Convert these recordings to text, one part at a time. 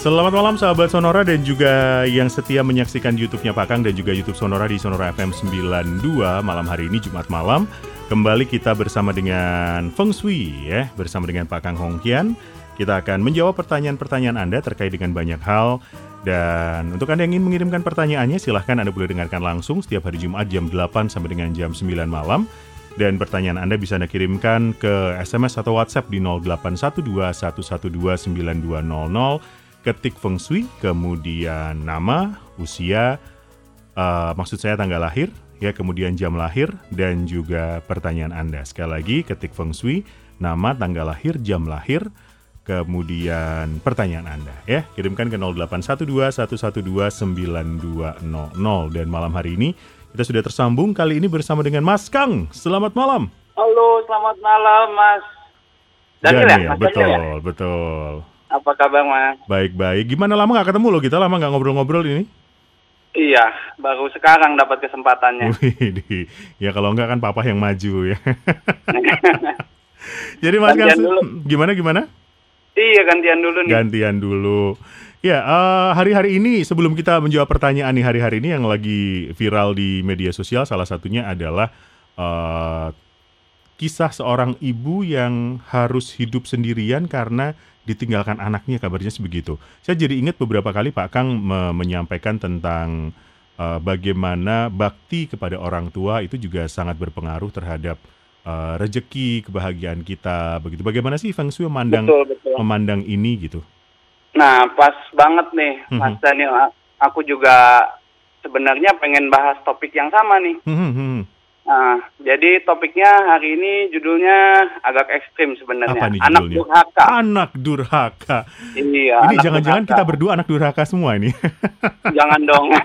Selamat malam sahabat Sonora dan juga yang setia menyaksikan YouTube-nya Pak Kang dan juga YouTube Sonora di Sonora FM 92 malam hari ini Jumat malam. Kembali kita bersama dengan Feng Shui ya, bersama dengan Pak Kang Hongkian. Kita akan menjawab pertanyaan-pertanyaan Anda terkait dengan banyak hal. Dan untuk Anda yang ingin mengirimkan pertanyaannya, silahkan Anda boleh dengarkan langsung setiap hari Jumat jam 8 sampai dengan jam 9 malam. Dan pertanyaan Anda bisa Anda kirimkan ke SMS atau WhatsApp di 0812 112 9200 ketik feng shui, kemudian nama, usia, uh, maksud saya tanggal lahir, ya kemudian jam lahir dan juga pertanyaan Anda. Sekali lagi ketik feng shui, nama, tanggal lahir, jam lahir, kemudian pertanyaan Anda ya. Kirimkan ke 0812-112-9200 dan malam hari ini kita sudah tersambung kali ini bersama dengan Mas Kang. Selamat malam. Halo, selamat malam Mas. Daniel, Daniel ya? Mas betul, Daniel ya? betul. Apa kabar Mas? Baik-baik. Gimana lama nggak ketemu loh? Kita lama nggak ngobrol-ngobrol ini? Iya, baru sekarang dapat kesempatannya. Ya kalau enggak kan papa yang maju ya. Jadi Mas Gantian dulu. gimana gimana? Iya, gantian dulu nih. Gantian dulu. Ya, uh, hari-hari ini sebelum kita menjawab pertanyaan nih hari-hari ini yang lagi viral di media sosial salah satunya adalah uh, kisah seorang ibu yang harus hidup sendirian karena ditinggalkan anaknya kabarnya sebegitu. Saya jadi ingat beberapa kali Pak Kang me menyampaikan tentang uh, bagaimana bakti kepada orang tua itu juga sangat berpengaruh terhadap uh, rezeki kebahagiaan kita begitu. Bagaimana sih Feng Shui memandang betul, betul. memandang ini gitu? Nah, pas banget nih mm -hmm. Mas Daniel. Aku juga sebenarnya pengen bahas topik yang sama nih. Mm -hmm. Nah, jadi topiknya hari ini judulnya agak ekstrim sebenarnya. Apa nih anak durhaka. Anak durhaka. Iya. Ini jangan-jangan kita berdua anak durhaka semua ini. Jangan dong.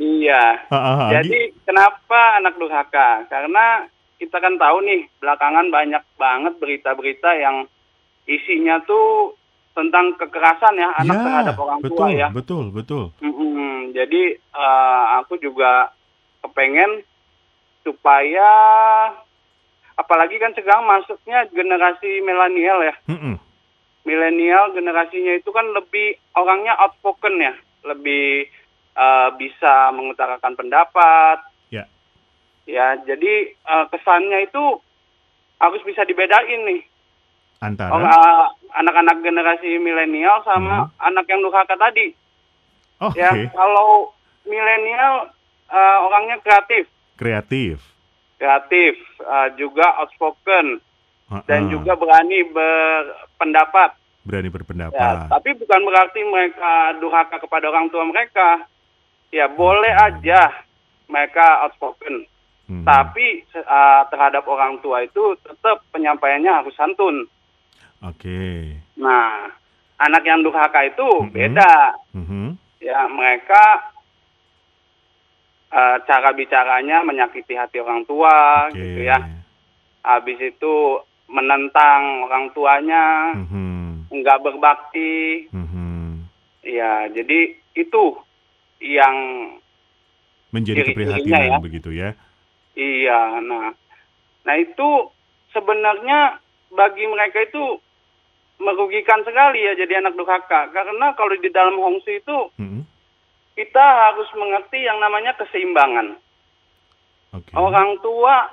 iya. Ha, ha, ha. Jadi kenapa anak durhaka? Karena kita kan tahu nih belakangan banyak banget berita-berita yang isinya tuh tentang kekerasan ya anak ya, terhadap orang betul, tua ya. Betul, betul. Mm -hmm. Jadi uh, aku juga kepengen supaya apalagi kan sekarang masuknya generasi milenial ya. Mm -mm. Milenial generasinya itu kan lebih orangnya outspoken ya, lebih uh, bisa mengutarakan pendapat. Ya. Yeah. Ya, jadi uh, kesannya itu harus bisa dibedain nih. Antara uh, anak-anak generasi milenial sama mm. anak yang durhaka tadi. Oh, ya, okay. kalau milenial uh, orangnya kreatif. Kreatif. Kreatif, uh, juga outspoken uh -uh. dan juga berani berpendapat. Berani berpendapat. Ya, tapi bukan berarti mereka durhaka kepada orang tua mereka. Ya boleh uh aja mereka outspoken. Hmm. Tapi uh, terhadap orang tua itu tetap penyampaiannya harus santun. Oke. Okay. Nah, anak yang durhaka itu mm -hmm. beda. Mm -hmm. Ya, mereka uh, cara bicaranya menyakiti hati orang tua okay. gitu ya. Habis itu menentang orang tuanya, mm-hmm. nggak berbakti. Mm-hmm. Ya, jadi itu yang menjadi keprihatinan ya. begitu ya. Iya, nah, nah itu sebenarnya bagi mereka itu merugikan sekali ya jadi anak durhaka karena kalau di dalam Hongsu itu mm-hmm kita harus mengerti yang namanya keseimbangan. Okay. Orang tua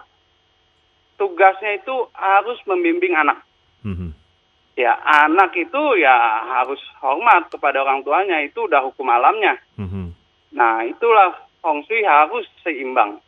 tugasnya itu harus membimbing anak. Mm-hmm. Ya, anak itu ya harus hormat kepada orang tuanya itu udah hukum alamnya. Mm-hmm. Nah, itulah Feng Shui harus seimbang.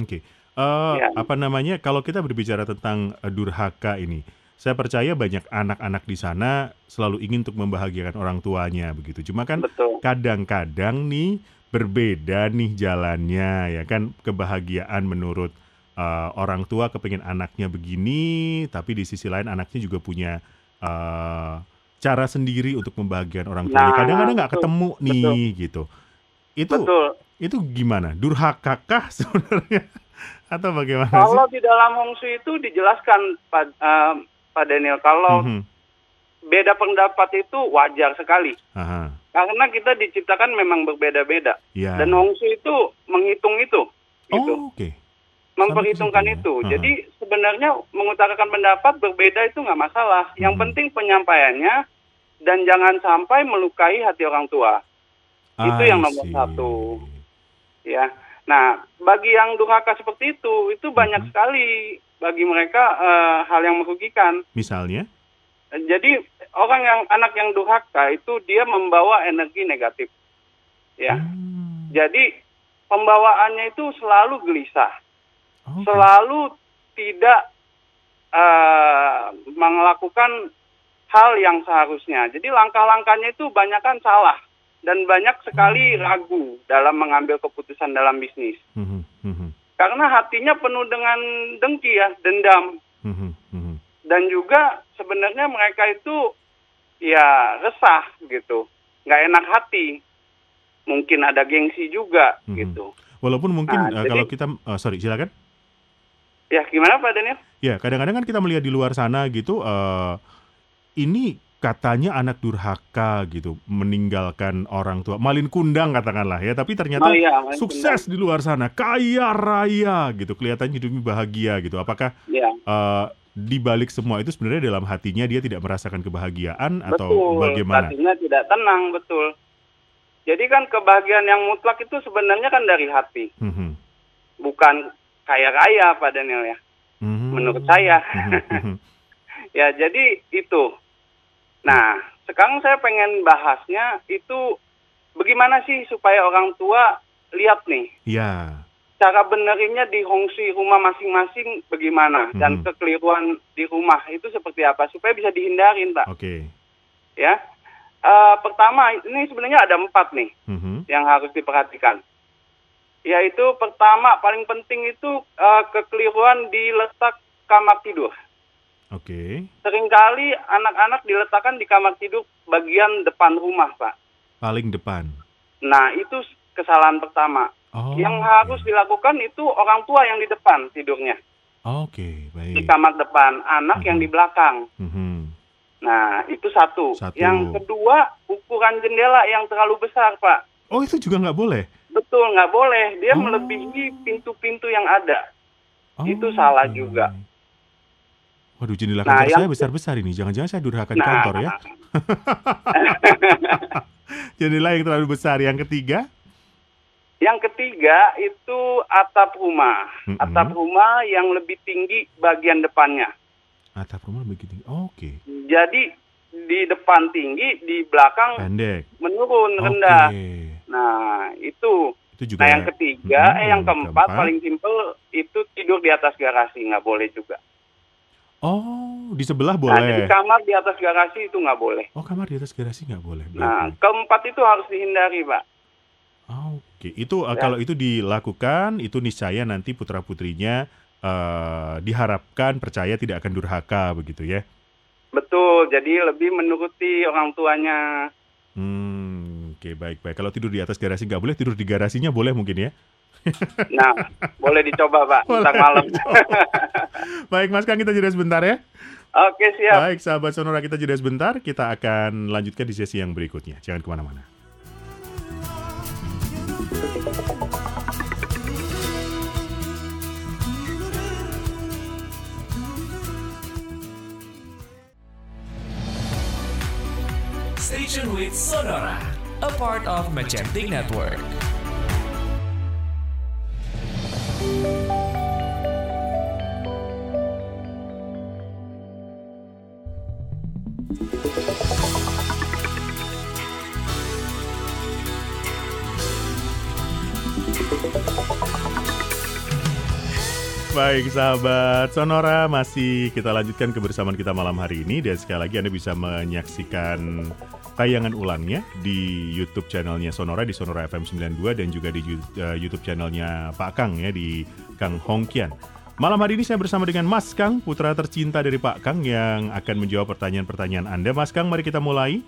Oke. Okay. Uh, eh, ya. Apa namanya? Kalau kita berbicara tentang uh, durhaka ini, saya percaya banyak anak-anak di sana selalu ingin untuk membahagiakan orang tuanya begitu. Cuma kan kadang-kadang nih berbeda nih jalannya ya kan kebahagiaan menurut uh, orang tua kepengen anaknya begini, tapi di sisi lain anaknya juga punya uh, cara sendiri untuk membahagiakan orang tuanya. Nah, kadang-kadang nggak ketemu nih betul. gitu. Itu betul. itu gimana? Durhakakah sebenarnya? Atau bagaimana Kalau sih? di dalam Hongsu itu dijelaskan uh, Pak Daniel. Kalau mm -hmm. beda pendapat itu wajar sekali. Aha. Karena kita diciptakan memang berbeda-beda. Yeah. Dan Hongsu itu menghitung itu. Oh, gitu. oke. Okay. Memperhitungkan itu. Aha. Jadi sebenarnya mengutarakan pendapat berbeda itu nggak masalah. Yang hmm. penting penyampaiannya dan jangan sampai melukai hati orang tua. Itu yang nomor satu. Ya. Nah, bagi yang durhaka seperti itu, itu banyak hmm. sekali bagi mereka uh, hal yang merugikan. Misalnya? Jadi orang yang anak yang durhaka itu dia membawa energi negatif. Ya. Hmm. Jadi pembawaannya itu selalu gelisah. Okay. Selalu tidak uh, melakukan hal yang seharusnya. Jadi langkah-langkahnya itu banyak kan salah dan banyak sekali hmm. ragu dalam mengambil keputusan dalam bisnis. Hmm. Hmm. Karena hatinya penuh dengan dengki ya, dendam. Hmm. Hmm. Dan juga sebenarnya mereka itu ya resah gitu, nggak enak hati. Mungkin ada gengsi juga hmm. gitu. Walaupun mungkin nah, uh, jadi, kalau kita, uh, sorry silakan. Ya gimana Pak Daniel? Ya kadang-kadang kan kita melihat di luar sana gitu. Uh, ini katanya anak durhaka gitu meninggalkan orang tua malin kundang katakanlah ya tapi ternyata oh, iya, sukses kundang. di luar sana kaya raya gitu kelihatan hidupnya bahagia gitu apakah iya. uh, di balik semua itu sebenarnya dalam hatinya dia tidak merasakan kebahagiaan betul, atau bagaimana hatinya tidak tenang betul jadi kan kebahagiaan yang mutlak itu sebenarnya kan dari hati mm -hmm. bukan kaya raya Pak Daniel ya mm -hmm. menurut saya mm -hmm. ya jadi itu Nah, sekarang saya pengen bahasnya itu bagaimana sih supaya orang tua lihat nih. Iya. Cara benerinnya di hongsi rumah masing-masing bagaimana hmm. dan kekeliruan di rumah itu seperti apa supaya bisa dihindarin, Pak. Oke. Okay. Ya. Uh, pertama, ini sebenarnya ada empat nih hmm. yang harus diperhatikan. Yaitu pertama paling penting itu uh, kekeliruan di letak kamar tidur. Oke. Okay. Seringkali anak-anak diletakkan di kamar tidur bagian depan rumah, Pak. Paling depan. Nah, itu kesalahan pertama. Oh, yang okay. harus dilakukan itu orang tua yang di depan tidurnya. Oke, okay, baik. Di kamar depan, anak uh -huh. yang di belakang. Uh -huh. Nah, itu satu. satu. Yang kedua, ukuran jendela yang terlalu besar, Pak. Oh, itu juga nggak boleh? Betul, nggak boleh. Dia oh. melebihi pintu-pintu yang ada. Oh, itu salah okay. juga. Waduh, jendela nah, kantor yang... saya besar-besar ini. Jangan-jangan saya durhaka di nah, kantor ya. jendela yang terlalu besar. Yang ketiga? Yang ketiga itu atap rumah. Mm -hmm. Atap rumah yang lebih tinggi bagian depannya. Atap rumah lebih tinggi. Oh, Oke. Okay. Jadi di depan tinggi, di belakang pendek. Menurun rendah. Nah, itu itu juga nah yang ketiga, hmm, eh yang keempat, keempat paling simpel itu tidur di atas garasi nggak boleh juga. Oh, di sebelah boleh. Nah, jadi kamar di atas garasi itu nggak boleh. Oh, kamar di atas garasi nggak boleh. Nah, keempat itu harus dihindari, Pak. Oh, Oke, okay. itu eh, ya. kalau itu dilakukan, itu niscaya nanti putra putrinya uh, diharapkan percaya tidak akan durhaka, begitu ya? Betul, jadi lebih menuruti orang tuanya. Hmm, oke okay, baik baik. Kalau tidur di atas garasi nggak boleh, tidur di garasinya boleh mungkin ya? Nah, boleh dicoba Pak, boleh malam. Baik Mas Kang, kita jeda sebentar ya. Oke, siap. Baik, sahabat Sonora kita jeda sebentar. Kita akan lanjutkan di sesi yang berikutnya. Jangan ke mana-mana. Station with Sonora, a part of Magentic Network. Baik sahabat Sonora masih kita lanjutkan kebersamaan kita malam hari ini. Dan sekali lagi Anda bisa menyaksikan tayangan ulangnya di YouTube channelnya Sonora di Sonora FM 92 dan juga di uh, YouTube channelnya Pak Kang ya di Kang Hongkian. Malam hari ini saya bersama dengan Mas Kang, putra tercinta dari Pak Kang yang akan menjawab pertanyaan-pertanyaan Anda. Mas Kang, mari kita mulai.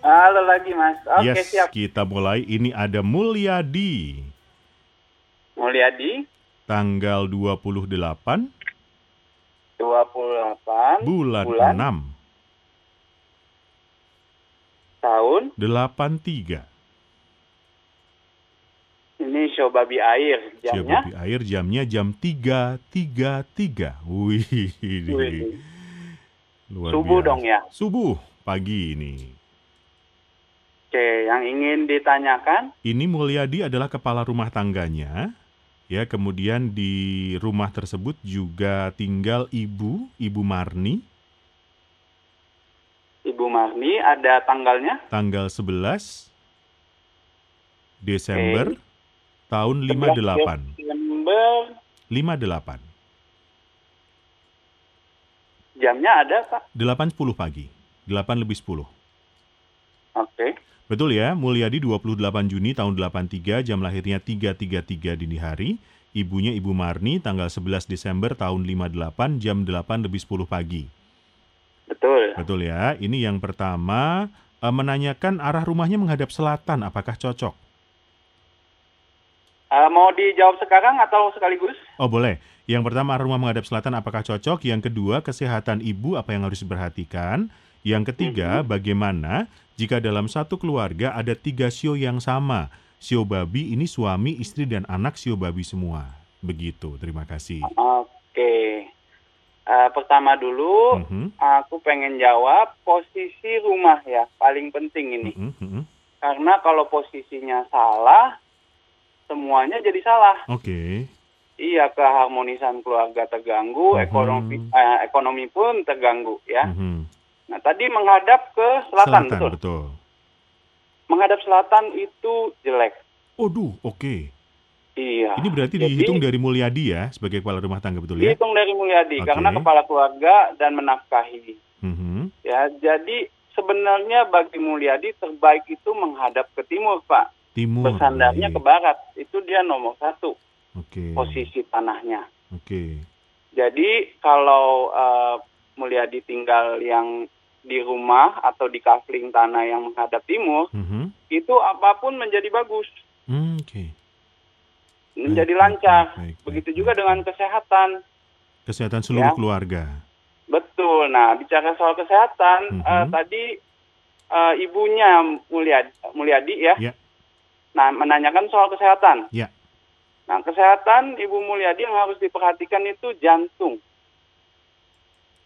Halo lagi Mas. Oke yes, siap. Kita mulai. Ini ada Mulyadi. Mulyadi tanggal 28 28 bulan, bulan 6 tahun 83 ini show babi air jamnya show babi air jamnya jam 3.33 wih Wih. Luar subuh biasa. dong ya subuh pagi ini. Oke, yang ingin ditanyakan? Ini Mulyadi adalah kepala rumah tangganya. Ya, kemudian di rumah tersebut juga tinggal ibu, Ibu Marni. Ibu Marni ada tanggalnya? Tanggal 11 Desember okay. tahun 58. Desember 58. Jamnya ada, Pak? 8.10 pagi. 8 lebih 10. Oke. Okay. Betul ya, Mulyadi 28 Juni tahun 83, jam lahirnya 3.33 dini hari. Ibunya Ibu Marni tanggal 11 Desember tahun 58, jam 8 lebih 10 pagi. Betul. Betul ya, ini yang pertama, e, menanyakan arah rumahnya menghadap selatan, apakah cocok? Uh, mau dijawab sekarang atau sekaligus? Oh boleh. Yang pertama rumah menghadap selatan apakah cocok? Yang kedua kesehatan ibu apa yang harus diperhatikan? Yang ketiga mm -hmm. bagaimana jika dalam satu keluarga ada tiga sio yang sama? Sio babi ini suami, istri dan anak sio babi semua. Begitu. Terima kasih. Oke. Uh, pertama dulu, mm -hmm. aku pengen jawab posisi rumah ya paling penting ini. Mm -hmm. Karena kalau posisinya salah, semuanya jadi salah. Oke. Okay. Iya, keharmonisan keluarga terganggu, uh-huh. ekonomi eh, ekonomi pun terganggu ya. Uh-huh. Nah, tadi menghadap ke selatan, selatan betul. betul. Menghadap selatan itu jelek. Waduh, oke. Okay. Iya. Ini berarti Jadi, dihitung dari Mulyadi ya sebagai kepala rumah tangga betul ya? Dihitung dari Mulyadi okay. karena kepala keluarga dan menafkahi. Uh-huh. Ya, jadi sebenarnya bagi Mulyadi terbaik itu menghadap ke timur, Pak timur. Bersandarnya ke barat. Itu dia nomor satu. Okay. Posisi tanahnya. Oke. Okay. Jadi kalau uh, Mulyadi tinggal yang di rumah atau di kafling tanah yang menghadap timur, mm -hmm. itu apa pun menjadi bagus. Mm, Oke. Okay. Menjadi baik, lancar. Baik, baik, Begitu baik, juga dengan kesehatan. Kesehatan seluruh ya. keluarga. Betul. Nah, bicara soal kesehatan, mm -hmm. uh, tadi uh, ibunya Mulyadi, Mulyadi ya. Yeah Nah, menanyakan soal kesehatan. Ya. Nah, kesehatan Ibu Mulyadi yang harus diperhatikan itu jantung.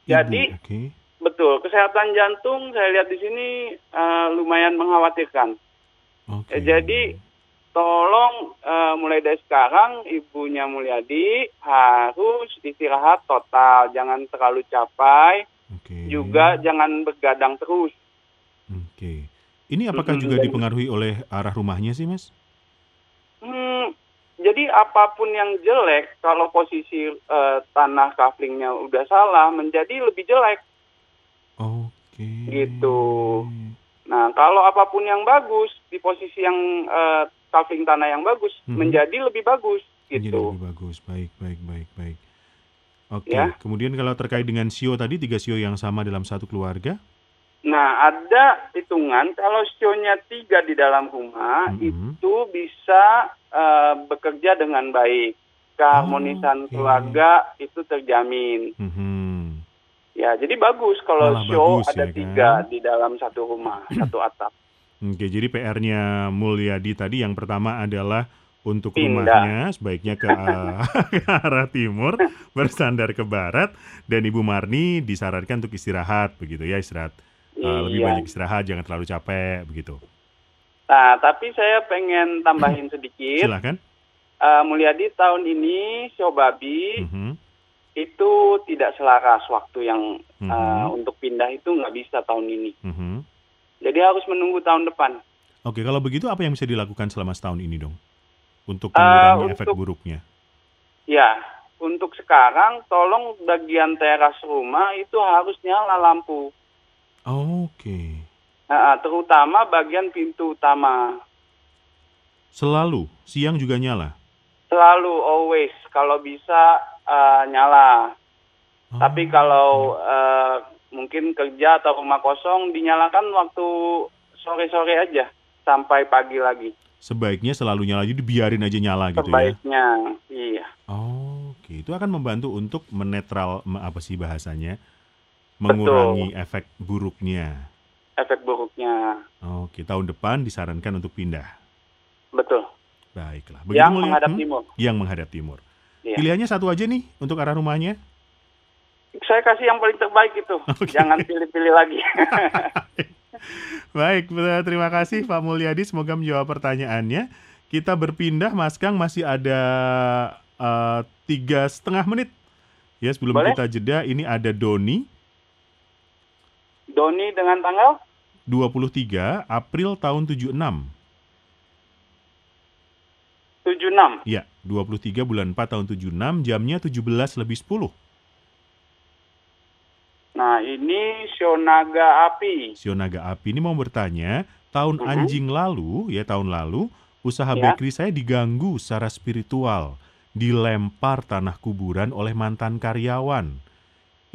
Ibu, Jadi, okay. betul, kesehatan jantung saya lihat di sini uh, lumayan mengkhawatirkan. Okay. Ya, jadi, tolong uh, mulai dari sekarang Ibunya Mulyadi harus istirahat total, jangan terlalu capai, okay. juga jangan bergadang terus. Oke. Okay. Ini apakah hmm, juga dipengaruhi oleh arah rumahnya sih, Mas? Hmm, jadi apa pun yang jelek, kalau posisi uh, tanah kaflingnya udah salah, menjadi lebih jelek. Oke. Okay. Gitu. Nah, kalau apa pun yang bagus di posisi yang uh, kafling tanah yang bagus, hmm. menjadi lebih bagus. Gitu. Menjadi lebih bagus. Baik, baik, baik, baik. Oke. Okay. Ya. Kemudian kalau terkait dengan sio tadi, tiga sio yang sama dalam satu keluarga? Nah, ada hitungan kalau sionya tiga di dalam rumah mm -hmm. itu bisa uh, bekerja dengan baik. Keharmonisan oh, okay. keluarga itu terjamin. Mm -hmm. Ya, jadi bagus kalau show ada ya, tiga kan? di dalam satu rumah, satu atap. Oke, jadi PR-nya Mulyadi tadi yang pertama adalah untuk Pindah. rumahnya sebaiknya ke, ke arah timur, bersandar ke barat, dan Ibu Marni disarankan untuk istirahat, begitu ya istirahat uh, lebih iya. banyak istirahat, jangan terlalu capek begitu. Nah, tapi saya pengen tambahin sedikit. Silakan. Uh, Mulyadi tahun ini show babi mm -hmm. itu tidak selaras waktu yang mm -hmm. uh, untuk pindah itu nggak bisa tahun ini. Mm -hmm. Jadi harus menunggu tahun depan. Oke, kalau begitu apa yang bisa dilakukan selama setahun ini dong untuk mengurangi uh, efek buruknya? Ya, untuk sekarang tolong bagian teras rumah itu harus nyala lampu. Oke. Okay. Nah, terutama bagian pintu utama. Selalu, siang juga nyala? Selalu, always. Kalau bisa uh, nyala. Oh. Tapi kalau uh, mungkin kerja atau rumah kosong dinyalakan waktu sore-sore aja sampai pagi lagi. Sebaiknya selalu nyala, jadi biarin aja nyala gitu ya? Sebaiknya, iya. Oh, oke. Okay. Itu akan membantu untuk menetral, apa sih bahasanya? mengurangi Betul. efek buruknya. Efek buruknya. Oke, tahun depan disarankan untuk pindah. Betul. Baiklah. Begitu yang menghadap hmm? timur. Yang menghadap timur. Iya. Pilihannya satu aja nih untuk arah rumahnya? Saya kasih yang paling terbaik itu. Okay. Jangan pilih-pilih lagi. Baik, terima kasih Pak Mulyadi. Semoga menjawab pertanyaannya. Kita berpindah, Mas Kang masih ada uh, tiga setengah menit. Ya, sebelum Boleh? kita jeda, ini ada Doni. Doni dengan tanggal? 23 April tahun 76. 76? Iya, 23 bulan 4 tahun 76, jamnya 17 lebih 10. Nah, ini Sionaga Api. Sionaga Api ini mau bertanya, tahun uh -huh. anjing lalu, ya tahun lalu, usaha ya. bakery saya diganggu secara spiritual, dilempar tanah kuburan oleh mantan karyawan.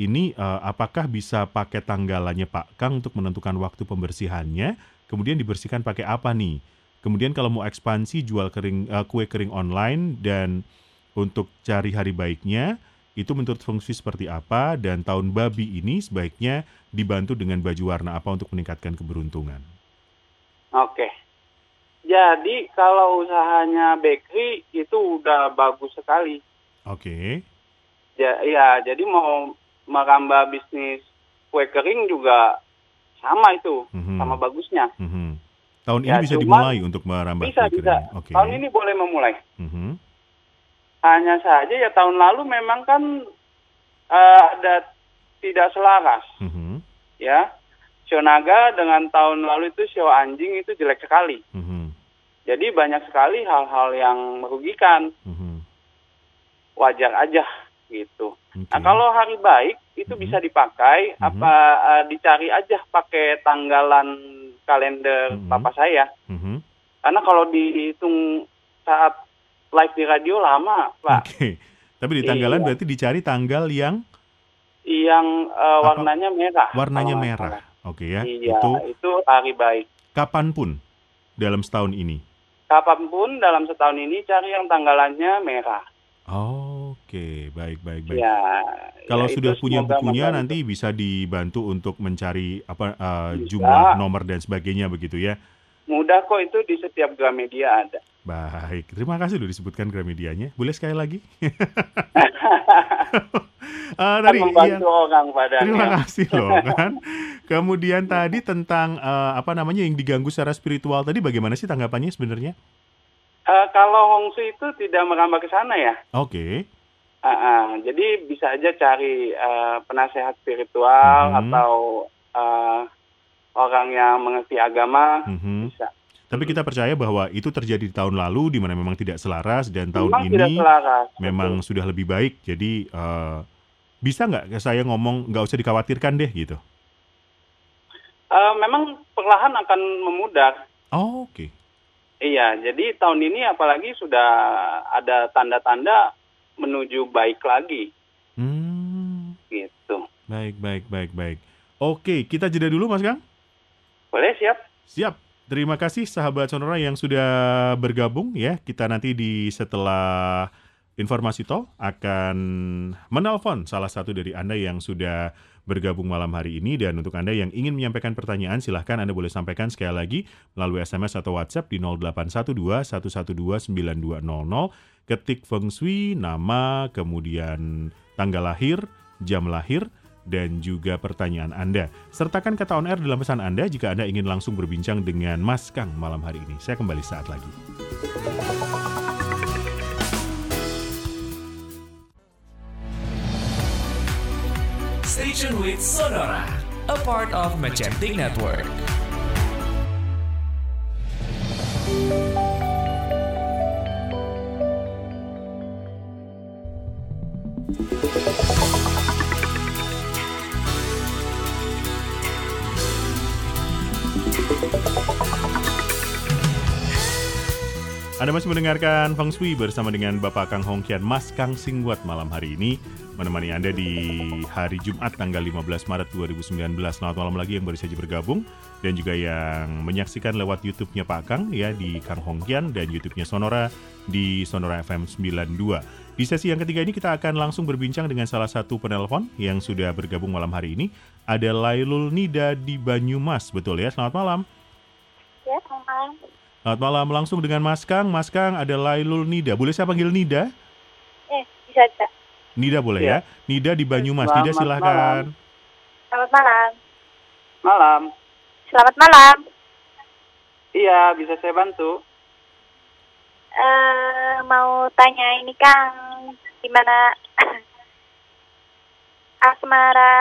Ini uh, apakah bisa pakai tanggalannya Pak Kang untuk menentukan waktu pembersihannya? Kemudian dibersihkan pakai apa nih? Kemudian kalau mau ekspansi jual kering uh, kue kering online dan untuk cari hari baiknya itu menurut fungsi seperti apa dan tahun babi ini sebaiknya dibantu dengan baju warna apa untuk meningkatkan keberuntungan? Oke. Jadi kalau usahanya bakery itu udah bagus sekali. Oke. Ya, ya, jadi mau merambah bisnis kue kering juga sama itu, mm-hmm. sama bagusnya. Mm-hmm. Tahun ya, ini bisa dimulai untuk merambah bisa, kue bisa. kering. Okay. Tahun ini boleh memulai. Mm-hmm. Hanya saja ya tahun lalu memang kan uh, ada tidak selaras, mm-hmm. ya. Sio naga dengan tahun lalu itu sio anjing itu jelek sekali. Mm-hmm. Jadi banyak sekali hal-hal yang merugikan. Mm-hmm. Wajar aja gitu. Okay. Nah kalau hari baik itu mm-hmm. bisa dipakai mm-hmm. apa uh, dicari aja pakai tanggalan kalender mm-hmm. papa saya. Mm-hmm. Karena kalau dihitung saat live di radio lama, Pak. Oke. Okay. Tapi di tanggalan iya. berarti dicari tanggal yang yang uh, warnanya merah. Warnanya merah. Oke okay, ya. Iya, itu itu hari baik. Kapan pun dalam setahun ini kapan pun dalam setahun ini cari yang tanggalannya merah. Oh, Oke, okay. baik baik baik. Ya, Kalau ya sudah punya bukunya nanti bisa dibantu untuk mencari apa uh, jumlah nomor dan sebagainya begitu ya. Mudah kok itu di setiap Gramedia ada. Baik, terima kasih loh disebutkan Gramedianya. Boleh sekali lagi? uh, tadi membantu ya, orang padanya. Terima kasih loh kan. Kemudian tadi tentang uh, apa namanya yang diganggu secara spiritual tadi bagaimana sih tanggapannya sebenarnya? Uh, kalau Hongsu itu tidak merambah ke sana ya. Oke. Okay. Uh, uh, jadi bisa aja cari uh, penasehat spiritual hmm. atau uh, orang yang mengerti agama hmm. bisa. Tapi kita percaya bahwa itu terjadi di tahun lalu di mana memang tidak selaras dan tahun memang ini selaras, memang betul. sudah lebih baik. Jadi uh, bisa nggak saya ngomong nggak usah dikhawatirkan deh gitu? Uh, memang perlahan akan memudar. Oh, Oke. Okay. Iya, jadi tahun ini apalagi sudah ada tanda-tanda menuju baik lagi. Hmm. Gitu. Baik, baik, baik, baik. Oke, kita jeda dulu, Mas Kang. Boleh, siap. Siap. Terima kasih sahabat Sonora yang sudah bergabung ya. Kita nanti di setelah Informasi Tol akan menelpon salah satu dari Anda yang sudah bergabung malam hari ini dan untuk Anda yang ingin menyampaikan pertanyaan silahkan Anda boleh sampaikan sekali lagi melalui SMS atau WhatsApp di 0812 112 9200 ketik Feng Shui, nama, kemudian tanggal lahir, jam lahir, dan juga pertanyaan Anda. Sertakan kata on air dalam pesan Anda jika Anda ingin langsung berbincang dengan Mas Kang malam hari ini. Saya kembali saat lagi. Station with Sonora, a part of Magentic Network. Anda masih mendengarkan Feng Shui bersama dengan Bapak Kang Hongkian Mas Kang Singwat malam hari ini menemani Anda di hari Jumat tanggal 15 Maret 2019. Selamat malam lagi yang baru saja bergabung dan juga yang menyaksikan lewat YouTube-nya Pak Kang ya di Kang Hongkian dan YouTube-nya Sonora di Sonora FM 92. Di sesi yang ketiga ini kita akan langsung berbincang dengan salah satu penelpon yang sudah bergabung malam hari ini. Ada Lailul Nida di Banyumas, betul ya? Selamat malam. Ya, selamat malam. Selamat malam, langsung dengan Mas Kang. Mas Kang ada Lailul Nida. Boleh saya panggil Nida? Eh, bisa. Nida boleh Iya. ya. Nida di Banyumas. Selamat Nida silakan. Selamat malam. Malam. Selamat malam. Iya, bisa saya bantu? Eh mau tanya ini Kang, gimana asmara?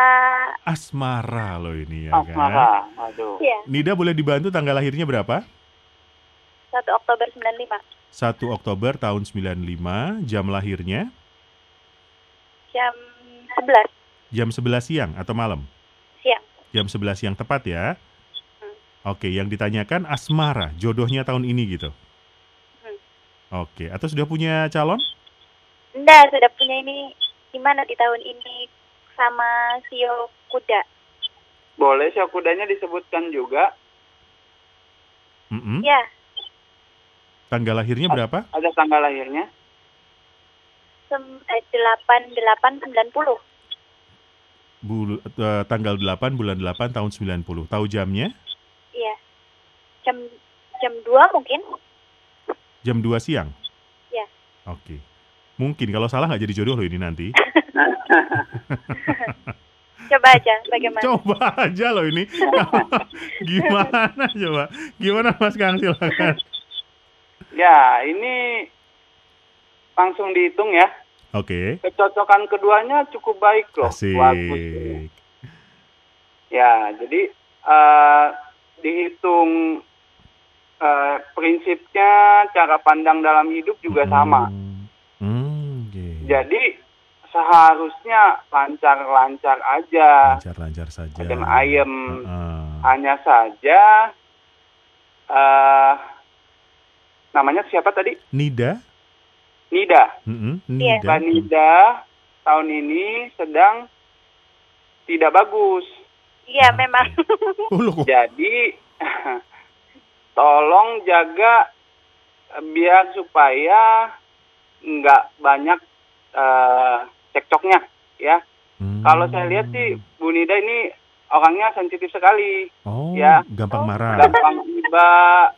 Asmara loh ini ya kan. Asmara. Aduh. Iya, Nida boleh dibantu tanggal lahirnya berapa? 1 Oktober 95. 1 Oktober tahun 95, jam lahirnya Jam 11 jam 11 siang atau malam? siang. Jam 11 siang tepat ya. Hmm. Oke, yang ditanyakan asmara, jodohnya tahun ini gitu. Hmm. Oke, atau sudah punya calon? Enggak, sudah punya ini gimana di tahun ini sama sio kuda. Boleh sih kudanya disebutkan juga. Mm-mm. Ya, Tanggal lahirnya berapa? Ada tanggal lahirnya? eh, 8 8 90. Bul- eh, tanggal 8 bulan 8 tahun 90. Tahu jamnya? Iya. Jam jam 2 mungkin? Jam 2 siang? Iya. Oke. Mungkin kalau salah nggak jadi jodoh loh ini nanti. Coba aja bagaimana? Coba aja loh ini. Gimana coba? Gimana Mas Kang silakan. Ya, ini langsung dihitung ya. Oke. Kecocokan keduanya cukup baik loh. Asik. Bagus. Ya, jadi eh, dihitung eh, prinsipnya, cara pandang dalam hidup juga sama. Hmm. Hmm, oke. Jadi seharusnya lancar-lancar aja, Lancar-lancar saja. adem ayem. Heeh. Hanya saja eh namanya siapa tadi? Nida? Nida. Iya. Nida. Mbak Nida tahun ini sedang tidak bagus. Iya, memang. Oh, Jadi tolong jaga eh, biar supaya nggak banyak eh, cekcoknya ya. Hmm. Kalau saya lihat sih Bu Nida ini orangnya sensitif sekali, Oh, ya. gampang marah. gampang iba,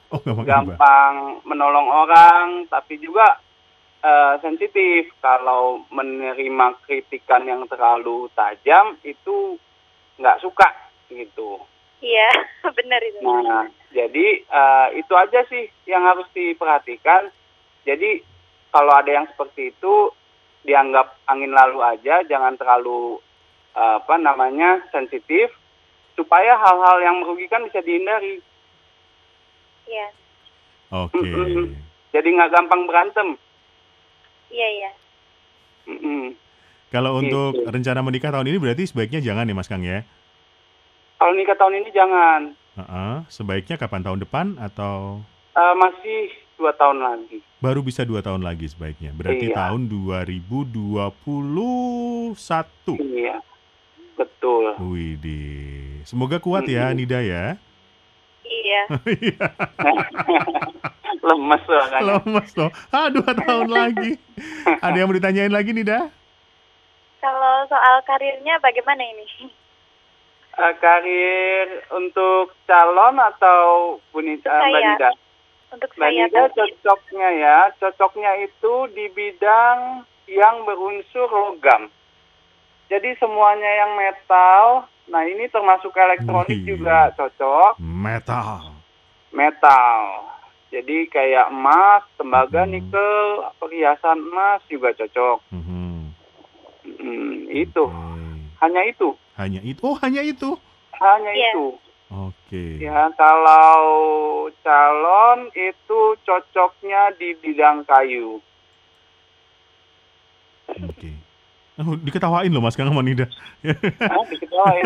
Oh, gampang, iba. gampang menolong orang, tapi juga eh, sensitif. Kalau menerima kritikan yang terlalu tajam itu nggak suka gitu. Iya, benar itu. Nah, jadi eh, itu aja sih yang harus diperhatikan. Jadi kalau ada yang seperti itu dianggap angin lalu aja, jangan terlalu eh, apa namanya sensitif, supaya hal-hal yang merugikan bisa dihindari. Iya. Oke. Mm-mm. Jadi nggak gampang berantem. Iya, iya. Mm-mm. Kalau untuk Gitu. rencana menikah tahun ini berarti sebaiknya jangan ya Mas Kang ya? Kalau nikah tahun ini jangan, Heeh, sebaiknya kapan tahun depan atau Eh, masih dua tahun lagi. baru bisa dua tahun lagi sebaiknya? Berarti Iya. tahun 2021. Iya, betul. Widih. Semoga kuat ya. Nida ya. Iya. Lemes banget. Lemes loh. Ah, dua tahun lagi. Ada yang mau ditanyain lagi Nida? Kalau soal karirnya bagaimana ini? Eh, karir untuk calon atau Bunita Mbak Saya. Nida? Untuk Mbak saya Nida cocoknya ya, cocoknya itu di bidang yang berunsur logam. Jadi semuanya yang metal, nah ini termasuk elektronik Wih. juga cocok, Metal. metal. Jadi kayak emas, tembaga, Hmm. nikel, perhiasan emas juga cocok. Mhm. Hmm, itu, Oke. hanya itu, Hanya itu. Oh, hanya itu. hanya Iya. itu. Oke. Ya, kalau calon itu cocoknya di bidang kayu. Oke. Oh, diketawain loh Mas Kang sama Nida. Diketawain.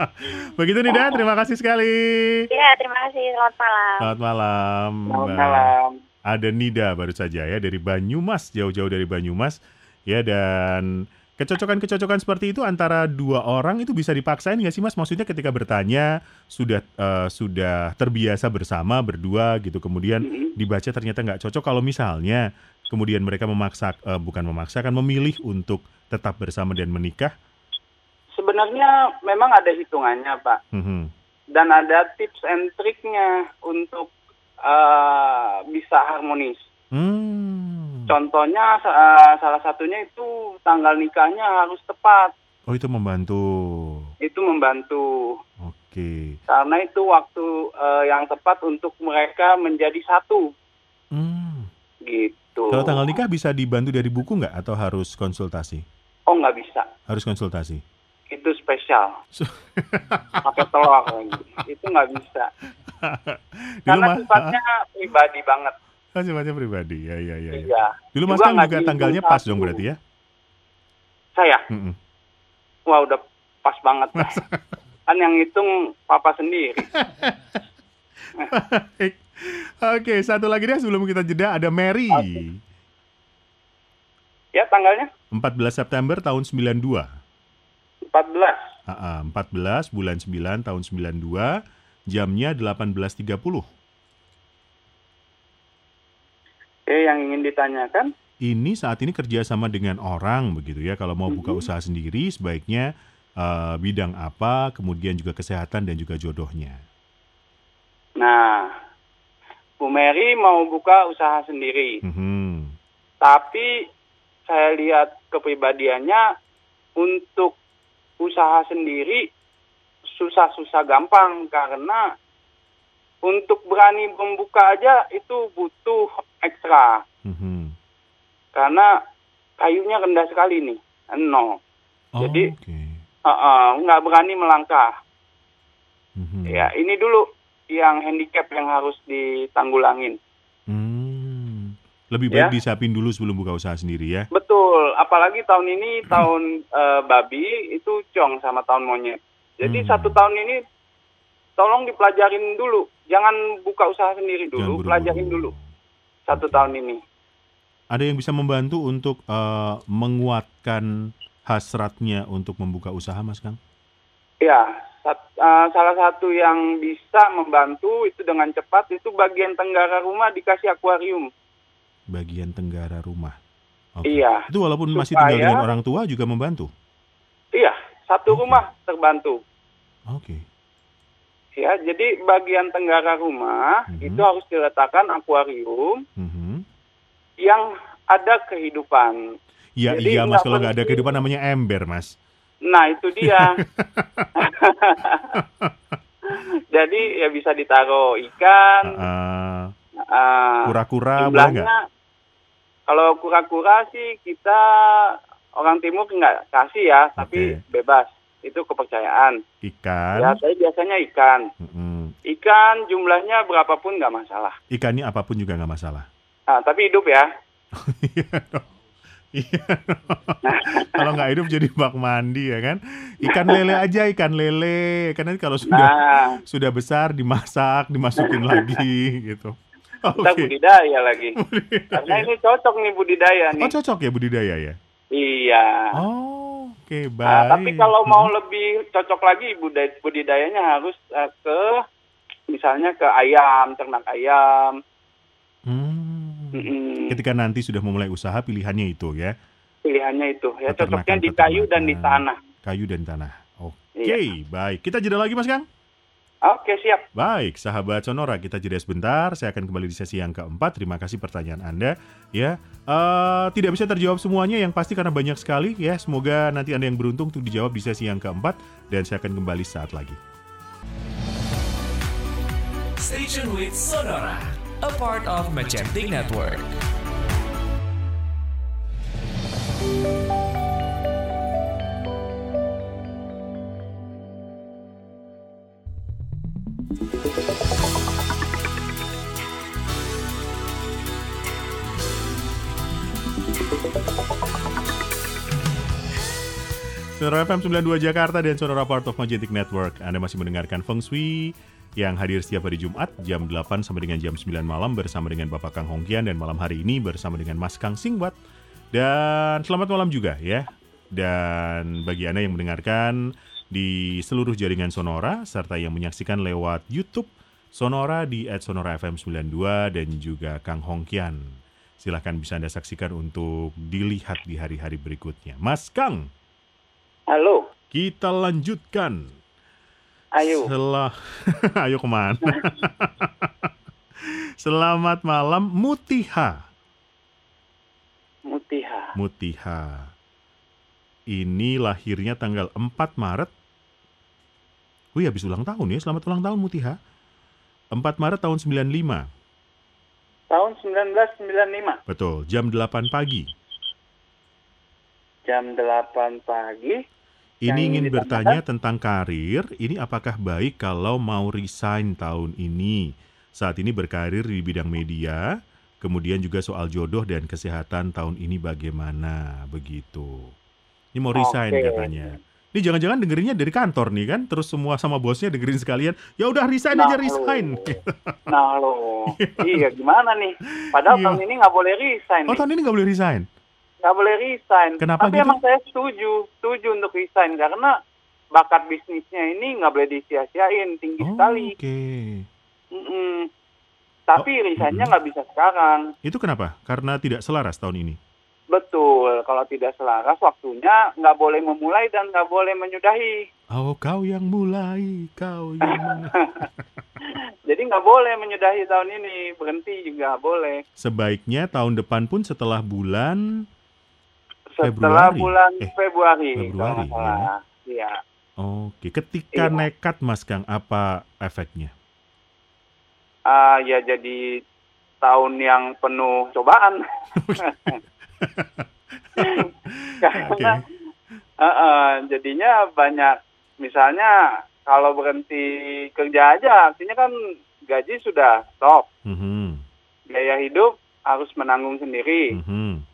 Begitu Nida, terima kasih sekali. Iya, terima kasih. Selamat malam. Selamat malam. Selamat malam. Ada Nida baru saja ya dari Banyumas, jauh-jauh dari Banyumas. Ya dan kecocokan-kecocokan seperti itu antara dua orang itu bisa dipaksain nggak sih Mas? Maksudnya ketika bertanya sudah eh, sudah terbiasa bersama berdua gitu, kemudian Mm-mm. dibaca ternyata nggak cocok. Kalau misalnya kemudian mereka memaksa eh, bukan memaksakan memilih untuk tetap bersama dan menikah, Sebenarnya memang ada hitungannya, Pak. mhm. Dan ada tips and triknya untuk eh, bisa harmonis. Hmm. Contohnya uh, salah satunya itu tanggal nikahnya harus tepat. Oh itu membantu. Itu membantu. Oke. Karena itu waktu uh, yang tepat untuk mereka menjadi satu. Hmm. Gitu. Kalau tanggal nikah bisa dibantu dari buku nggak atau harus konsultasi? Oh nggak bisa. Harus konsultasi. Itu spesial. Pakai telur lagi. Itu nggak bisa. Karena sifatnya pribadi banget. Oh, sifatnya pribadi, ya, ya, ya. Iya. Dulu Mas Kang juga tanggalnya pas dong berarti ya? Saya? Mm -mm. Wah udah pas banget. kan yang hitung papa sendiri. Oke, satu lagi deh sebelum kita jeda ada Mary. Okay. Ya, tanggalnya? 14 September tahun 92. 14. Uh, uh, 14 bulan 9 tahun 92, jamnya 18.30. Oke, yang ingin ditanyakan? Ini saat ini kerjasama dengan orang begitu ya. Kalau mau buka usaha sendiri, sebaiknya uh, bidang apa, kemudian juga kesehatan dan juga jodohnya. Nah, Bu Mary mau buka usaha sendiri. Mm -hmm. Tapi saya lihat kepribadiannya untuk usaha sendiri susah-susah gampang karena untuk berani membuka aja itu butuh ekstra. Mm-hmm. Karena kayunya rendah sekali nih, nol. Oh, Jadi okay. uh, uh, nggak berani melangkah. Mm-hmm. Ya ini dulu yang handicap yang harus ditanggulangin. Lebih baik Ya. disiapin dulu sebelum buka usaha sendiri ya. Betul, apalagi tahun ini tahun eh, babi itu cong sama tahun monyet. Jadi Hmm. satu tahun ini tolong dipelajarin dulu, jangan buka usaha sendiri dulu, buru-buru. pelajarin dulu satu tahun ini. Ada yang bisa membantu untuk uh, menguatkan hasratnya untuk membuka usaha, Mas Kang? Ya, sat- eh, salah satu yang bisa membantu itu dengan cepat itu bagian tenggara rumah dikasih akuarium. Bagian tenggara rumah. Oke. Iya, Itu walaupun masih Supaya- tinggal dengan orang tua juga membantu. iya, satu Oke. rumah terbantu. Oke. Ya, jadi bagian tenggara rumah Mhm. itu harus diletakkan akuarium Mhm. yang ada kehidupan. Ya Jadi iya Mas, kalau nggak ada kehidupan namanya ember, Mas. Nah, itu dia. Jadi ya bisa ditaruh ikan, Uh, eh, kura-kura boleh jumlahnya. nggak? Kalau kura-kura sih kita orang timur nggak kasih ya, tapi bebas. Itu kepercayaan. Ikan. Ya, tapi biasanya ikan. Mm-mm. Ikan jumlahnya berapapun nggak masalah. Ikannya apa pun juga nggak masalah. Nah, tapi hidup ya. Iya. Kalau nggak hidup jadi bak mandi ya kan. Ikan lele aja ikan lele. Karena kalau sudah Nah, sudah besar dimasak, dimasukin lagi gitu. Kita Oke. budidaya lagi. Karena ini cocok nih budidaya nih. Oh cocok ya budidaya ya. Iya. Oh, oke baik. Nah, tapi kalau mau lebih cocok lagi budid- budidayanya harus eh, ke misalnya ke ayam, ternak ayam. Hmm. Ketika nanti sudah memulai usaha pilihannya itu ya, Pilihannya itu ya Peternakan, cocoknya di kayu dan di tanah. kayu dan tanah. Oke, Iya. baik. Kita jeda lagi Mas Kang. Oke, siap. Baik, sahabat Sonora, kita jeda sebentar. Saya akan kembali di sesi yang keempat. Terima kasih pertanyaan Anda. Ya, eh, tidak bisa terjawab semuanya, yang pasti karena banyak sekali. Ya, semoga nanti Anda yang beruntung untuk dijawab di sesi yang keempat. Dan saya akan kembali saat lagi. Station with Sonora, a part of Magentic Network. Sonora FM 92 Jakarta dan Sonora Part of Majestic Network. Anda masih mendengarkan Feng Shui yang hadir setiap hari Jumat jam 8 sampai dengan jam 9 malam bersama dengan Bapak Kang Hongkian dan malam hari ini bersama dengan Mas Kang Singwat. Dan selamat malam juga ya. Dan bagi Anda yang mendengarkan di seluruh jaringan Sonora serta yang menyaksikan lewat YouTube Sonora di @sonora_fm92 dan juga Kang Hongkian. Silahkan bisa Anda saksikan untuk dilihat di hari-hari berikutnya. Mas Kang, Halo. kita lanjutkan. Ayo. Setelah ayo ke mana? Selamat malam Mutiha. Mutiha. Mutiha. Ini lahirnya tanggal 4 Maret. Wih, habis ulang tahun ya. Selamat ulang tahun Mutiha. 4 Maret tahun 95. Tahun 1995. Betul, jam 8 pagi. Jam 8 pagi. Ini ingin bertanya tentang karir, ini apakah baik kalau mau resign tahun ini? Saat ini berkarir di bidang media, kemudian juga soal jodoh dan kesehatan tahun ini bagaimana, begitu. Ini mau resign Oke. katanya. Ini jangan-jangan dengerinnya dari kantor nih kan, terus semua sama bosnya dengerin sekalian, ya udah resign Nah, aja resign. Nah lo, iya gimana nih? Padahal Iya. tahun ini nggak boleh resign. Oh nih. tahun ini nggak boleh resign? Nggak boleh resign. Kenapa Tapi gitu? emang saya setuju, setuju untuk resign karena bakat bisnisnya ini nggak boleh disia-siain, tinggi Oh, sekali. Oke. Mm-mm. Tapi Oh, resignnya nggak bisa sekarang. Itu kenapa? Karena tidak selaras tahun ini. Betul, kalau tidak selaras waktunya nggak boleh memulai dan nggak boleh menyudahi. Oh kau yang mulai, kau yang? Jadi nggak boleh menyudahi tahun ini, berhenti juga nggak boleh. Sebaiknya tahun depan pun setelah bulan Setelah Februari. bulan Eh, Februari, Februari, salah. Iya. Oke, ketika Iya. nekat Mas Kang, apa efeknya? Ah, ya jadi tahun yang penuh cobaan. Karena eh, eh, jadinya banyak misalnya kalau berhenti kerja aja artinya kan gaji sudah stop. Mhm, Biaya hidup harus menanggung sendiri. mhm.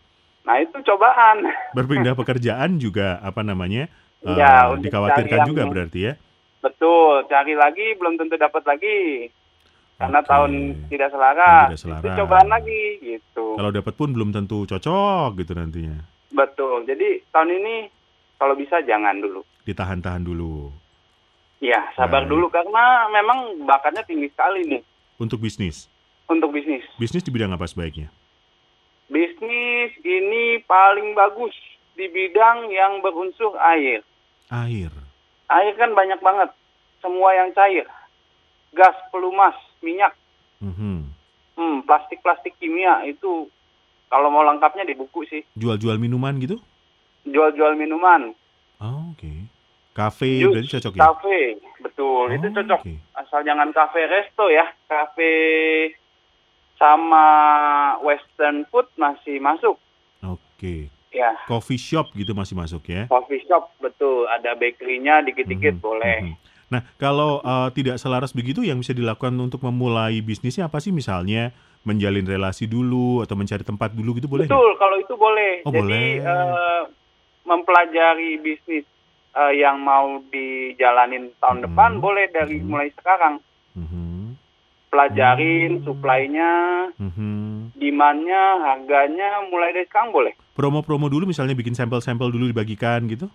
Nah, itu cobaan. Berpindah pekerjaan juga apa namanya? Iya, untuk dikhawatirkan cari yang- juga berarti ya. Betul, cari lagi belum tentu dapat lagi. Karena Oke. tahun tidak selaras. Tidak selaras. Itu cobaan lagi gitu. Kalau dapat pun belum tentu cocok gitu nantinya. Betul. Jadi tahun ini kalau bisa jangan dulu. Ditahan-tahan dulu Ya, sabar Baik. dulu karena memang bakatnya tinggi sekali nih untuk bisnis. untuk bisnis. Bisnis di bidang apa sebaiknya? Bisnis ini paling bagus di bidang yang berunsur air. Air. Air kan banyak banget. Semua yang cair. Gas, pelumas, minyak, Mhm. hmm, plastik-plastik kimia itu kalau mau lengkapnya di buku sih. Jual-jual minuman gitu? Jual-jual minuman, Oh, Oke. Kafe jus, berarti cocok ya? kafe, betul. itu Oh, cocok. oke. Asal jangan kafe resto ya. Kafe sama western food masih masuk. Oke. Ya, Coffee shop gitu masih masuk ya? coffee shop betul. Ada bakerynya dikit-dikit Mhm, boleh. mhm. Nah, kalau uh, tidak selaras begitu yang bisa dilakukan untuk memulai bisnisnya apa sih? Misalnya menjalin relasi dulu atau mencari tempat dulu gitu boleh? Betul, kalau itu boleh. Oh, Jadi boleh. eh, mempelajari bisnis eh, yang mau dijalanin tahun Mhm, depan boleh dari mhm. mulai sekarang. Pelajarin Hmm. supply-nya, mhm. demand-nya, harganya mulai dari sekarang boleh. Promo-promo dulu misalnya bikin sampel-sampel dulu dibagikan gitu?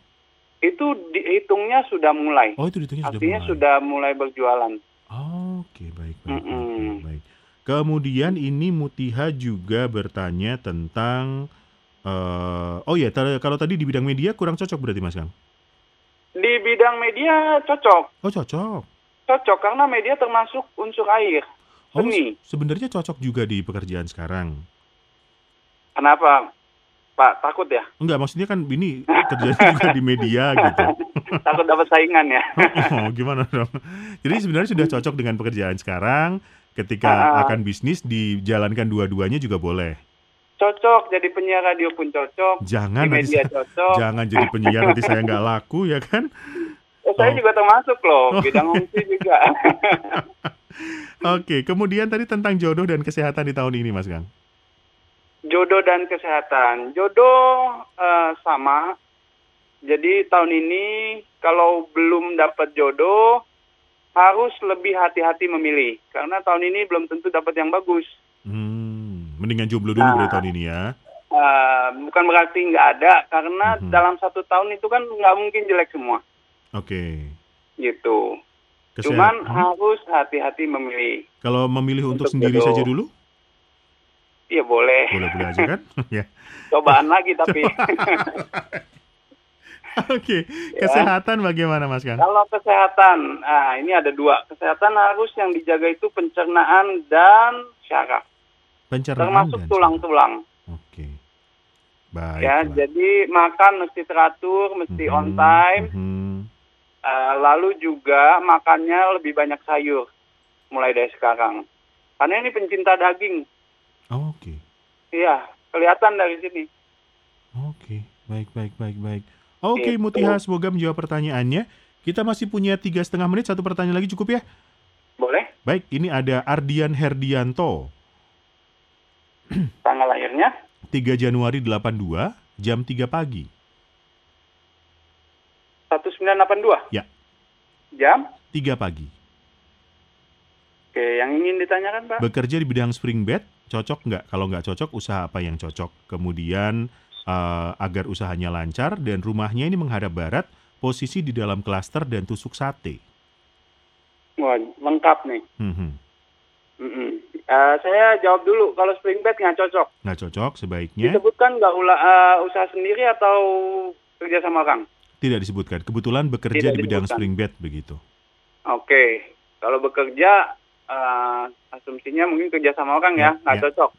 Itu dihitungnya sudah mulai. Oh, itu dihitungnya sudah Artinya mulai. sudah mulai berjualan. Oke, baik, baik, baik, Mm-mm. baik, baik. Kemudian ini Mutiha juga bertanya tentang eh oh ya, kalau tadi di bidang media kurang cocok berarti Mas Kang? Di bidang media cocok. Oh, cocok. Cocok karena media termasuk unsur air. Oh, Seni. sebenarnya cocok juga di pekerjaan sekarang. Kenapa? Pak, takut ya? Enggak, maksudnya kan ini kerjanya juga di media gitu. Takut dapat saingan ya? Oh, gimana dong? Jadi sebenarnya sudah cocok dengan pekerjaan sekarang. Ketika Ah. akan bisnis dijalankan dua-duanya juga boleh. Cocok, jadi penyiar radio pun cocok. Jangan di nanti media saya- cocok. jangan jadi penyiar nanti saya nggak laku ya kan? Saya Oh. juga termasuk loh, Oh. bidang fungsi juga. Oke, kemudian tadi tentang jodoh dan kesehatan di tahun ini, Mas Kang. Jodoh dan kesehatan. Jodoh eh, sama. Jadi tahun ini kalau belum dapat jodoh harus lebih hati-hati memilih karena tahun ini belum tentu dapat yang bagus. Hmm, mendingan jomblo dulu Nah. tahun ini ya. Eh, bukan berarti nggak ada karena Mhm. dalam satu tahun itu kan nggak mungkin jelek semua Oke. gitu. Kesehat- Cuman Hmm? harus hati-hati memilih. Kalau memilih untuk, Untuk sendiri jodoh. saja dulu, Iya boleh. boleh-boleh aja kan? ya. Cobaan lagi tapi. Oke, Ya. kesehatan bagaimana, Mas Kang? Kalau kesehatan, nah ini ada dua. Kesehatan harus yang dijaga itu pencernaan dan syaraf, Pencernaan termasuk dan- tulang-tulang. Oke. Baik. Ya, jadi makan mesti teratur, mesti Mhm, on time. mhm. Eh, lalu juga makannya lebih banyak sayur mulai dari sekarang. Karena ini pencinta daging. Oh, Oke. Iya, kelihatan dari sini. Oke, baik, baik, baik, baik. Oke, Gitu. Mutiha, semoga menjawab pertanyaannya. Kita masih punya tiga setengah menit, satu pertanyaan lagi cukup ya? Boleh? Baik, ini ada Ardian Herdianto, Tanggal lahirnya 3 Januari 82, jam 3 pagi. 1982. Ya. Jam? 3 pagi. Oke, yang ingin ditanyakan, Pak? Bekerja di bidang spring bed, cocok nggak? Kalau nggak cocok, usaha apa yang cocok? Kemudian, eh, agar usahanya lancar dan rumahnya ini menghadap barat, posisi di dalam klaster dan tusuk sate. Wah, lengkap nih. Mhm. Mm-mm. Eh, saya jawab dulu. Kalau spring bed nggak cocok. Nggak cocok sebaiknya Disebutkan nggak eh, usaha sendiri atau kerja sama orang? Tidak disebutkan. Kebetulan bekerja Tidak di bidang disebutkan. spring bed begitu. Oke. Kalau bekerja, eh, asumsinya mungkin kerja sama orang ya, Ya, nggak ya. cocok.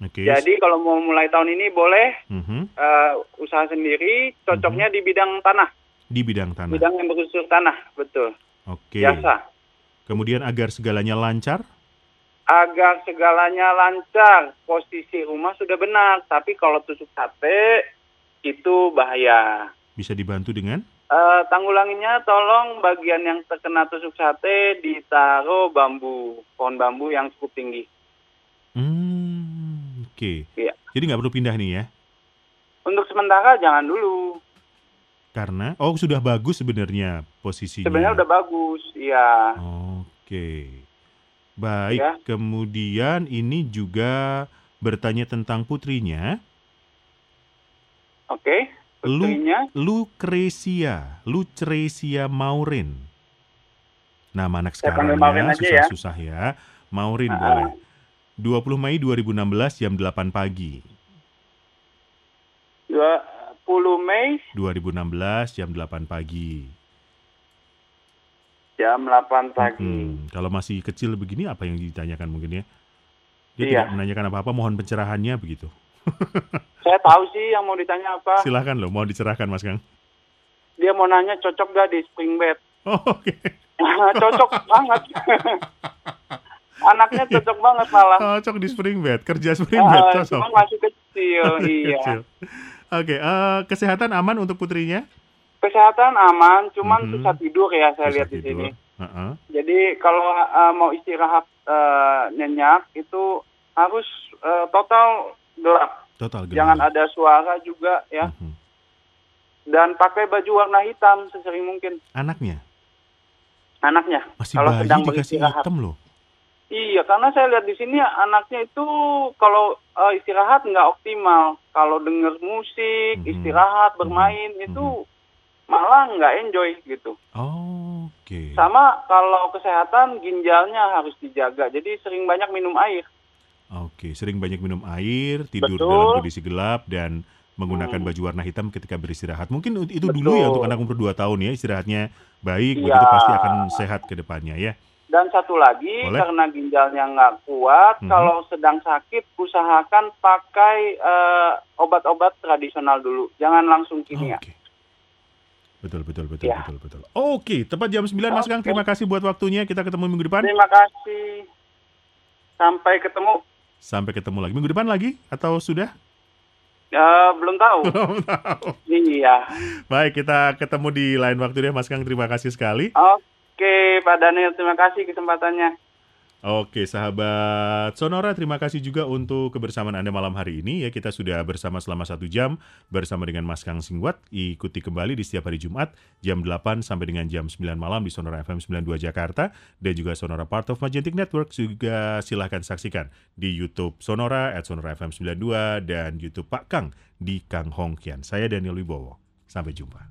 Oke. Jadi kalau mau mulai tahun ini boleh Mhm. eh, usaha sendiri, cocoknya di bidang tanah, Di bidang tanah. bidang yang berunsur tanah, betul. Oke. Biasa. Kemudian agar segalanya lancar, Agar segalanya lancar, posisi rumah sudah benar. Tapi kalau tusuk sate itu bahaya. Bisa dibantu dengan Eh, tanggulanginya tolong bagian yang terkena tusuk sate ditaruh bambu, pohon bambu yang cukup tinggi. Hmm, oke. Iya. Jadi nggak perlu pindah nih ya? Untuk sementara jangan dulu. Karena oh sudah bagus sebenarnya posisinya. Sebenarnya udah bagus, iya. Oke. Baik, Ya. kemudian ini juga bertanya tentang putrinya, Oke. Lu- Putrinya Lucresia, Lucresia Maurin. Nama anak sekarang ya, ya. susah-susah ya. Maurin Ah. boleh. 20 Mei 2016 jam 8 pagi. 20 Mei 2016 jam 8 pagi. jam 8 pagi. Hmm, kalau masih kecil begini apa yang ditanyakan mungkin ya? Dia Iya. tidak menanyakan apa-apa, mohon pencerahannya begitu. Saya tahu sih yang mau ditanya apa. Silahkan loh, mau dicerahkan Mas Kang. Dia mau nanya cocok gak di spring bed. Oh, oke. cocok banget. Anaknya cocok banget malah. Cocok di spring bed, kerja spring bed Ah, cocok. cuma masih kecil, iya. Kecil. Oke, eh, kesehatan aman untuk putrinya? Kesehatan aman, cuman Mhm. susah tidur ya saya Susah lihat di tidur. sini. Heeh. Jadi kalau uh, mau istirahat uh, nyenyak itu harus uh, total gelap. Total gelap. Jangan ada suara juga ya. Mhm. Dan pakai baju warna hitam sesering mungkin Anaknya anaknya. masih Kalau bayi sedang dikasih beristirahat. hitam loh. Iya, karena saya lihat di sini anaknya itu kalau uh, istirahat nggak optimal. Kalau denger musik, Mhm. istirahat, bermain itu malah nggak enjoy gitu. Oh, Oke. Sama kalau kesehatan ginjalnya harus dijaga. Jadi sering banyak minum air. Oke, sering banyak minum air, tidur Betul. dalam kondisi gelap dan menggunakan Hmm. baju warna hitam ketika beristirahat. Mungkin itu dulu ya Betul. untuk anak umur 2 tahun ya, istirahatnya baik, Iya. begitu pasti akan sehat ke depannya ya. Dan satu lagi Boleh. karena ginjalnya nggak kuat, Mhm. kalau sedang sakit usahakan pakai eh, obat-obat tradisional dulu. Jangan langsung kimia. Oke. Betul, betul, betul, Ya. betul, betul. Oke, tepat jam 9 Mas Kang. Oke. Terima kasih buat waktunya. Kita ketemu minggu depan. Terima kasih. Sampai ketemu. Sampai ketemu lagi. Minggu depan lagi atau sudah? Ya, belum tahu. Belum tahu. iya. Baik, kita ketemu di lain waktu deh Mas Kang. Terima kasih sekali. Oke, Pak Daniel, terima kasih kesempatannya. Oke, sahabat Sonora, terima kasih juga untuk kebersamaan Anda malam hari ini. Ya, kita sudah bersama selama satu jam bersama dengan Mas Kang Singwat. Ikuti kembali di setiap hari Jumat jam 8 sampai dengan jam 9 malam di Sonora FM 92 Jakarta dan juga Sonora Part of Magentic Network. Juga silahkan saksikan di YouTube Sonora at Sonora FM 92 dan YouTube Pak Kang di Kang Hong Kian. Saya Daniel Wibowo. Sampai jumpa.